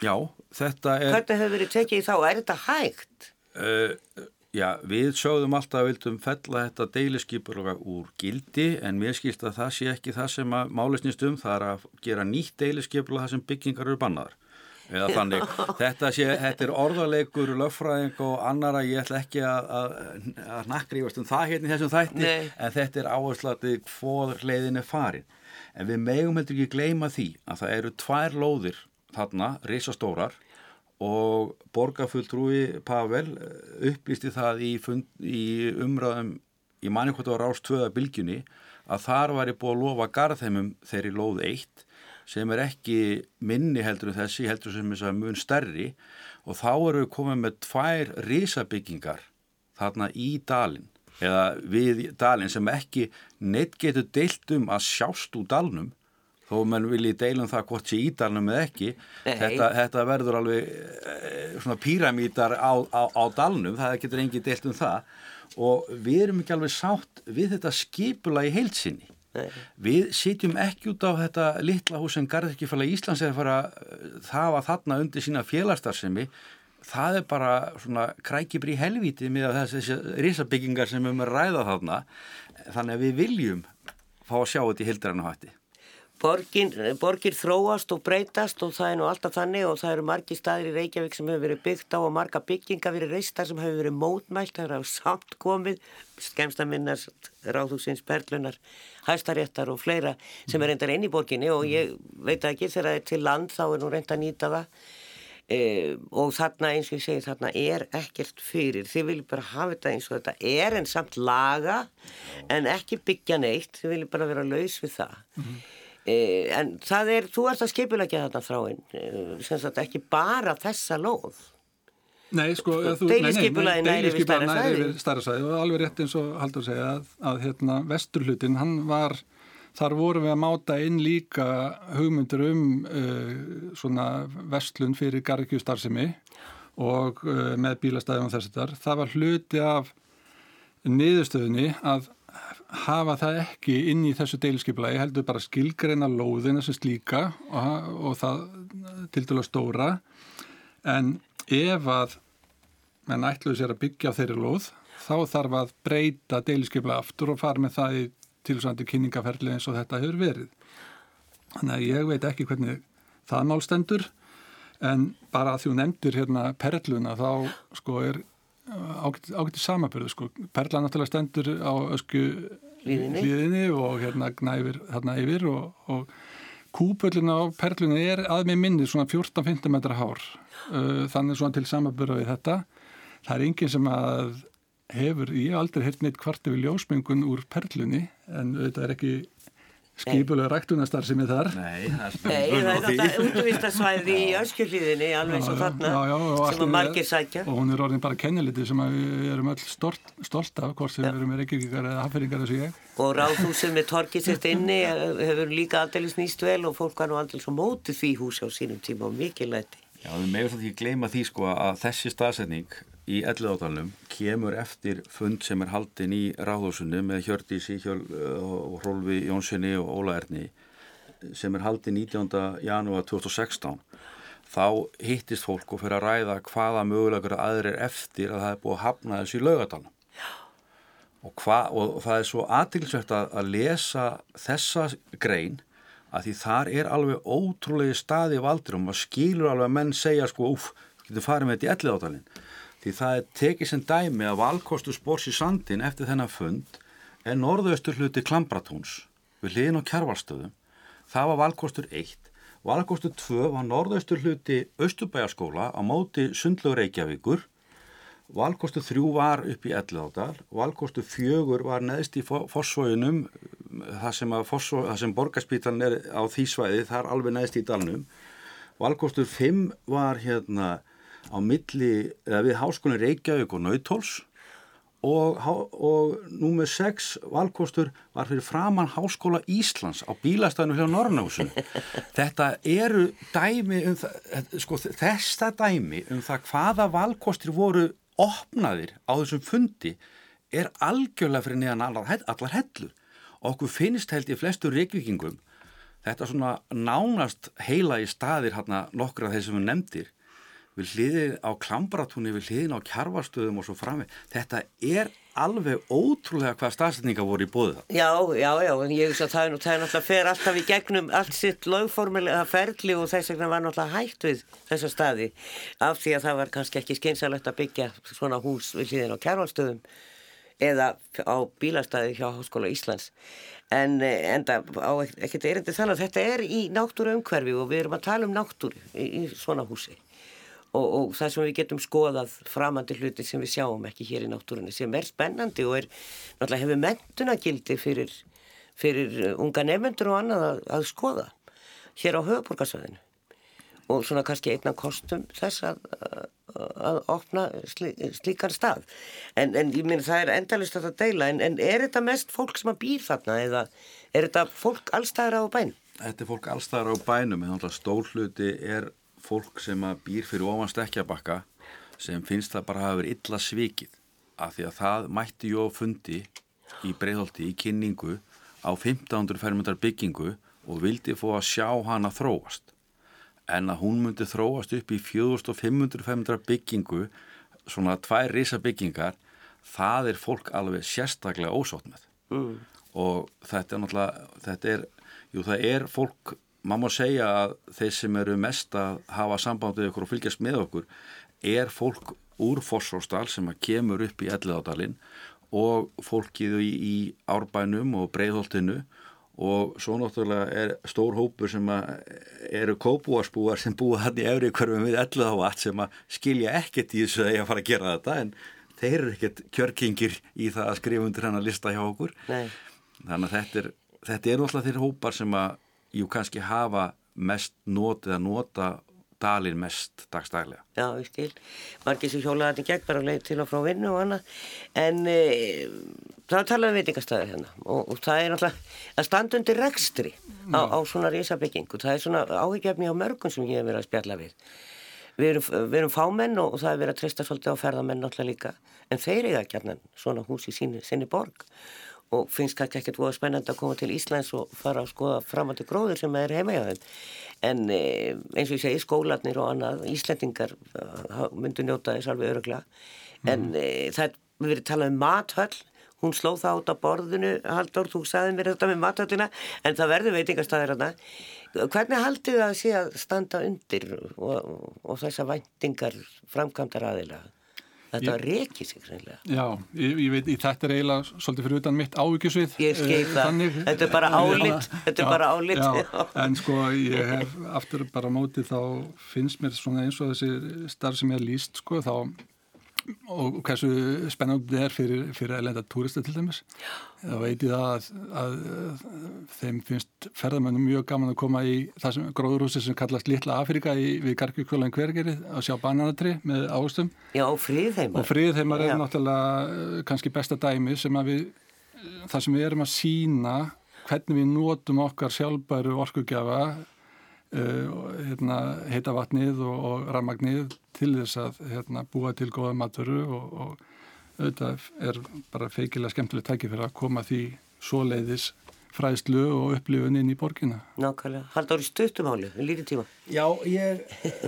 Já, þetta er... Hvernig hefur verið tekið í þá? Er þetta hægt? Uh, já, við sjáðum alltaf að vildum fella þetta deiliskypurlega úr gildi en mér skilst að það sé ekki það sem að málisnist um, það er að gera nýtt deiliskypurlega það sem byggingar eru bannaðar. Eða þannig, þetta, sé, þetta er orðarleikur, löffræðing og annara, ég ætla ekki að, að, að nakriðast um það hérna í þessum þætti, Nei. en þetta er áherslatið hvor leiðin er farin. En við megum heldur ekki gleyma því að það eru tvær lóðir þarna, risastórar, og borgarfulltrúi Pavel eh, upplýsti það í, fund, í umræðum í mannikvota á Rás 2 bylgjunni að þar var ég búið að lofa garðheimum þeirri lóð 1 sem er ekki minni heldur en þessi heldur sem að mun stærri. Og þá eru við komið með tvær risabyggingar þarna í dalinn eða við dalinn sem ekki neitt getur deilt um að sjást úr dalnum þó menn vilji deilum það hvort sé ídalnum eða ekki. Þetta, þetta verður alveg eh, svona píramítar á, á, á dalnum það getur engi deilt um það. Og við erum ekki alveg sátt við þetta skipula í heilsinni Nei. við sitjum ekki út á þetta litla hús sem Garðirkifæla Íslands er að fara eh, það var þarna undir sína félagstarsemi það er bara svona krækibri helviti með þessi risabyggingar sem við erum að ræða þarna. Þannig að við viljum fá að sjá þetta í hildrannu hætti Borgin, borgir þróast og breytast og það er nú alltaf þannig og það eru margi staðir í Reykjavík sem hefur verið byggt á og marga bygginga verið reistar sem hefur verið mótmælt, það eru á samt komið, skemsta minnast Ráðhúsins, Perlunar, Hæstaréttar og fleira sem er reyndar inn í borginni og ég veit ekki þegar það er til land þá er nú reynd að nýta það. E, og þarna eins og ég segi þarna er ekkert fyrir, þið viljum bara hafa þetta eins og þetta er en samt laga en ekki byggja neitt, þið viljum bara vera laus við það. Mm -hmm. Eh, en það er, þú ert að skipulegja þetta þráinn, eh, sem sagt ekki bara þessa lóð. Nei, sko, deiliskypulaði næri við stærra sæði. Stærra sæði og alveg rétt eins og haldur segja að, að hérna, vesturhlutin, hann var, þar vorum við að máta inn líka hugmyndur um uh, svona vestlun fyrir garðkjústarðsemi og uh, með bílastæðum og þess að það var hluti af niðurstöðunni að hafa það ekki inn í þessu deiliskeipulagi, heldur bara skilgreina lóðina sem slíka og, og það til dæla stóra. En ef að menn ætluðu sér að byggja þeirri lóð þá þarf að breyta deiliskeipulagi aftur og fara með það í tilsvandi kynningaferli eins og þetta hefur verið. Þannig að ég veit ekki hvernig það málstendur en bara að þú nefndir hérna perluna þá sko er ágætti samabörðu sko. Perla náttúrulega stendur á ösku hlýðinni og hérna gnæfir þarna yfir og, og kúpöllin á perlunni er að með minni svona 14-15 metra hár. Uh, þannig svona til samabörðu við þetta. Það er enginn sem að hefur, ég aldrei hirt neitt kvartu við ljósmengun úr perlunni en þetta er ekki skipulega ræktunastar sem er þar. Nei, það er, er alltaf útvistasvæði í öskjuhlýðinni alveg svo þarna já, já, sem að margir sækja. Og hún er orðin bara kenniliti sem við erum öll stolt, stolt af hvort sem við erum reykjavíkar eða hafðferingar þessu ég. Og ráðhúsið með torkið sitt inni hefur líka aldrei snýst vel og fólk var nú aldrei svo mótið því húsi á sínum tíma og mikið læti Já, við meðum þetta ekki gleyma því sko að þessi staðsetning í elliðátalunum kemur eftir fund sem er haldin í ráðhúsinu með Hjördísi Hjöl, og Rólfi Jónssoni og Óla Erni sem er haldin 19. janúar 2016 þá hittist fólk og fyrir að ræða hvaða mögulegur aðrir eftir að það er búið að hafna þessu í laugadalunum og, og það er svo aðtilsvægt að, að lesa þessa grein að því þar er alveg ótrúlegi staði valdur og maður skilur alveg að menn segja sko, uff, getur farið með þetta í ellið átalinn því það er tekið sem dæmi að valkostu spórs í sandin eftir þennan fund er norðaustur hluti Klambratóns við hliðin á kjærvalstöðum það var valkostur 1 valkostur 2 var norðaustur hluti Östubæjarskóla á móti Sundlögur Reykjavíkur. Valkostur 3 var upp í Elliðádal valkostur 4 var neðst í Fossvóinum það sem, sem borgarspítan er á því svæði, það er alveg neðst í dalnum. Valkostur 5 var hérna á milli, eða við háskólinn Reykjavík og Nautóls og, og númið 6 valkostur var fyrir framann Háskóla Íslands á bílastæðinu hjá Norrnásu. Þetta eru dæmi um það, sko þesta dæmi um það hvaða valkostir voru opnaðir á þessum fundi er algjörlega fyrir neðan allar, allar hellur. Okkur finnst held í flestur reykvíkingum þetta svona nánast heila í staðir hérna nokkra þeir sem við nefndir við hliðin á klambratúni, við hliðin á kjarvarstöðum og svo framveg. Þetta er alveg ótrúlega hvað staðsetninga voru í bóðu það. Já, já, já, en ég veist að það er náttúrulega fer alltaf í gegnum allt sitt lögformulega ferli og þess vegna var náttúrulega hægt við þessa staði af því að það var kannski ekki skynsalegt að byggja svona hús við hliðin á kjarvarstöðum eða á bílastæði hjá Háskóla Íslands en enda á ekkert erindi þannig að þetta er í náttúru umhverfi og við erum að tala um náttúru í, í svona húsi og, og það sem við getum skoðað framandi hluti sem við sjáum ekki hér í náttúrunni sem er spennandi og er náttúrulega hefur mentunagildi fyrir, fyrir unga nefnendur og annað að, að skoða hér á höfuborgarsvæðinu og svona kannski einna kostum þess að, að opna slí, slíkar stað en, en ég minn það er endalist að það deila en, en er þetta mest fólk sem að býr þarna eða er þetta fólk allstæðar á bænum? Þetta er fólk allstæðar á bænum en stórluti er fólk sem að býr fyrir ofan stekkjabakka sem finnst það bara að hafa verið illa svikið af því að það mætti jó fundi í breyðholti í kynningu á 1500 fermetrar byggingu og vildi få að sjá hana þróast en að hún myndi þróast upp í 4500 byggingu svona tvær risa byggingar það er fólk alveg sérstaklega ósátt með mm. og þetta er náttúrulega þetta er, jú það er fólk maður má segja að þeir sem eru mest að hafa sambandið ykkur og fylgjast með okkur er fólk úr Fossósdal sem að kemur upp í Elliðádalinn og fólkið í, í Árbænum og Breiðholtinu og svo náttúrulega er stór hópur sem eru kópúarsbúar sem búa hann í efri hverfum við Elliðávat sem að skilja ekkert í þessu að ég að fara að gera þetta en þeir eru ekkert kjörkingir í það að skrifa undir hann að lista hjá okkur Nei. þannig að þetta er, þetta er náttúrulega þeir hópar sem að jú kannski hafa mest notið að nota dalin mest dagstælega. Já, ég skil. Margir sem hjólaði þetta gegn bara leið til og frá vinnu og annað. En e, það talaði um veitingastæðir hérna og, og það er náttúrulega að standa undir rekstri á, á svona risabyggingu. Það er svona áhyggjafni á mörgum sem ég hef verið að spjalla við. Við erum, við erum fámenn og, og það er verið að trista svolítið á ferðamenn náttúrulega líka. En þeir eiga ekki hérna svona hús í síni, sinni borg og finnst kannski ekkert voða spennandi að koma til Íslands og fara að skoða framandi gróður sem er heima hjá þeim. En e, eins og ég segi skólanir og annað Íslendingar myndu njóta þess alveg öruglega mm. en e, það er verið talað um mathöll. Hún slóð það át á borðinu Haldur, þú sagði mér þetta með mathöllina en það verður veitingastæðir hana hvernig haldið það að sé að standa undir og, og, og þessa væntingar framkvæmdar aðila Þetta ég, reykir sig reynilega. Já, ég, ég veit, þetta er eiginlega svolítið fyrir utan mitt ávíkjusvið. Ég skil eh, það, þetta er bara álitt, þetta er bara álitt. Já, en sko ég hef aftur bara mótið þá finnst mér svona eins og þessi starf sem ég hef líst sko þá og hversu spennandi það er fyrir, fyrir elenda túrista til dæmis. Þá veit ég það að, að, að þeim finnst ferðamennum mjög gaman að koma í það sem gróðurhúsi sem kallast Littla Afrika í, við Garkjökvölan hvergerið að sjá bananatri með águstum Já, fríðheimar og fríðheimar er náttúrulega eh, kannski besta dæmi sem að við það sem við erum að sína hvernig við notum okkar sjálfbæru orkugjafa hérna, heita vatnið og, og rammagnið til þess að hérna, búa til góða maturu og, og auðvitað er bara feikilega skemmtileg tæki fyrir að koma því svo leiðis fræðslu og upplifun inn í borgina. Nákvæmlega. Haldur í stuttumáli, en lítið tíma. Já, ég,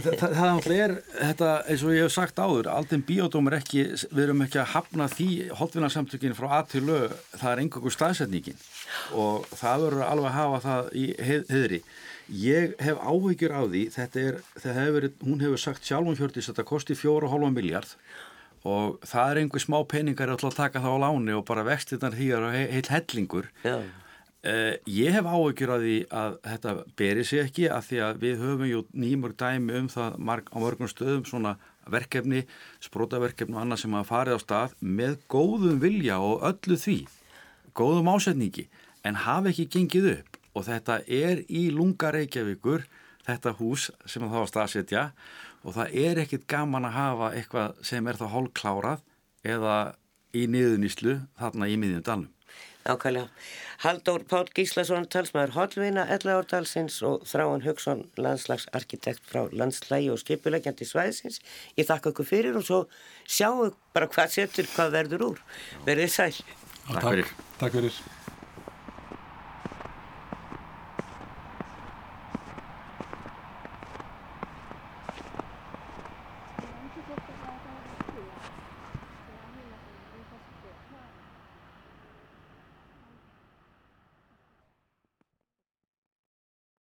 það, það er þetta, eins og ég hef sagt áður, aldrei biodóm er ekki, við erum ekki að hafna því hotvinnarsamtökinu frá A til Ö, það er einhverjum staðsetningin og það verður alveg að hafa það í heðri. Ég hef áhyggjur á því, þetta er, hefur hún hefur sagt sjálfum hjörtis að þetta kosti 4,5 miljard og það er einhver smá peningar að taka það á láni og bara vextirnar hýjar og heil hellingur. Uh, ég hef áhyggjur á því að þetta beri sig ekki að því að við höfum nýmur dæmi um það marg, á mörgum stöðum svona verkefni, sprótaverkefni og annað sem hafa farið á stað með góðum vilja og öllu því, góðum ásetningi en hafa ekki gengið upp og þetta er í lunga Reykjavíkur þetta hús sem þá að staðsetja og það er ekkit gaman að hafa eitthvað sem er þá hálfklárað eða í niðuníslu þarna í miðjum dalnum. Nákvæmlega. Haldur Pál Gíslason, talsmaður Hollvina, Ellaordalsins og Þráan Högson, landslagsarkitekt frá landslægi og skipulegjandi svæðisins. Ég þakka okkur fyrir og svo sjáum bara hvað setur, hvað verður úr. Verðið sæl. Takk fyrir. Takk fyrir.